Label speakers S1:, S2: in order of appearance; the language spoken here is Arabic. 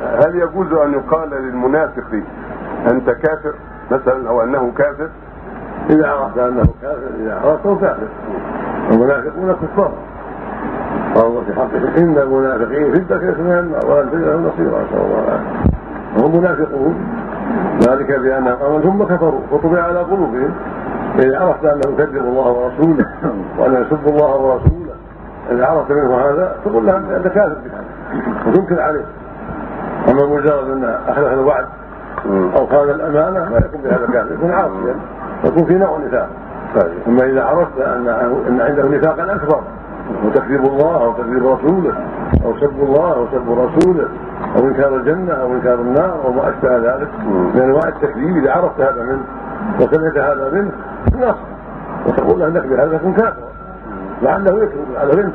S1: هل يجوز أن يقال للمنافق أنت كافر مثلا أو أنه كافر؟
S2: إذا عرفت أنه كافر إذا عرفته كافر. المنافقون كفار. قال الله في حقهم إن المنافقين في الدكه من النار ولن تجد لهم نصيرا نسأل الله العافية. وهم منافقون. ذلك بأنهم آمنوا ثم كفروا. وطبع على قلوبهم. فاذا عرفت أنه يكذب الله ورسوله وانه يسب الله ورسوله إذا عرفت منه هذا تقول له أنت كافر بهذا. وتنكر عليه. أما مجرد أن اخلف الوعد أو خان الأمانة ما يكون بهذا كافر يكون عاصيا يكون في نوع نفاق. أما إذا عرفت أن أن عنده نفاقا أكبر وتكذيب الله أو تكذيب رسوله أو سب الله أو سب رسوله أو إنكار الجنة أو إنكار النار أو ما أشبه ذلك من أنواع التكذيب إذا عرفت هذا منه وسمعت هذا منه نصح وتقول أنك بهذا تكون كافرا. لعله يكذب على بنت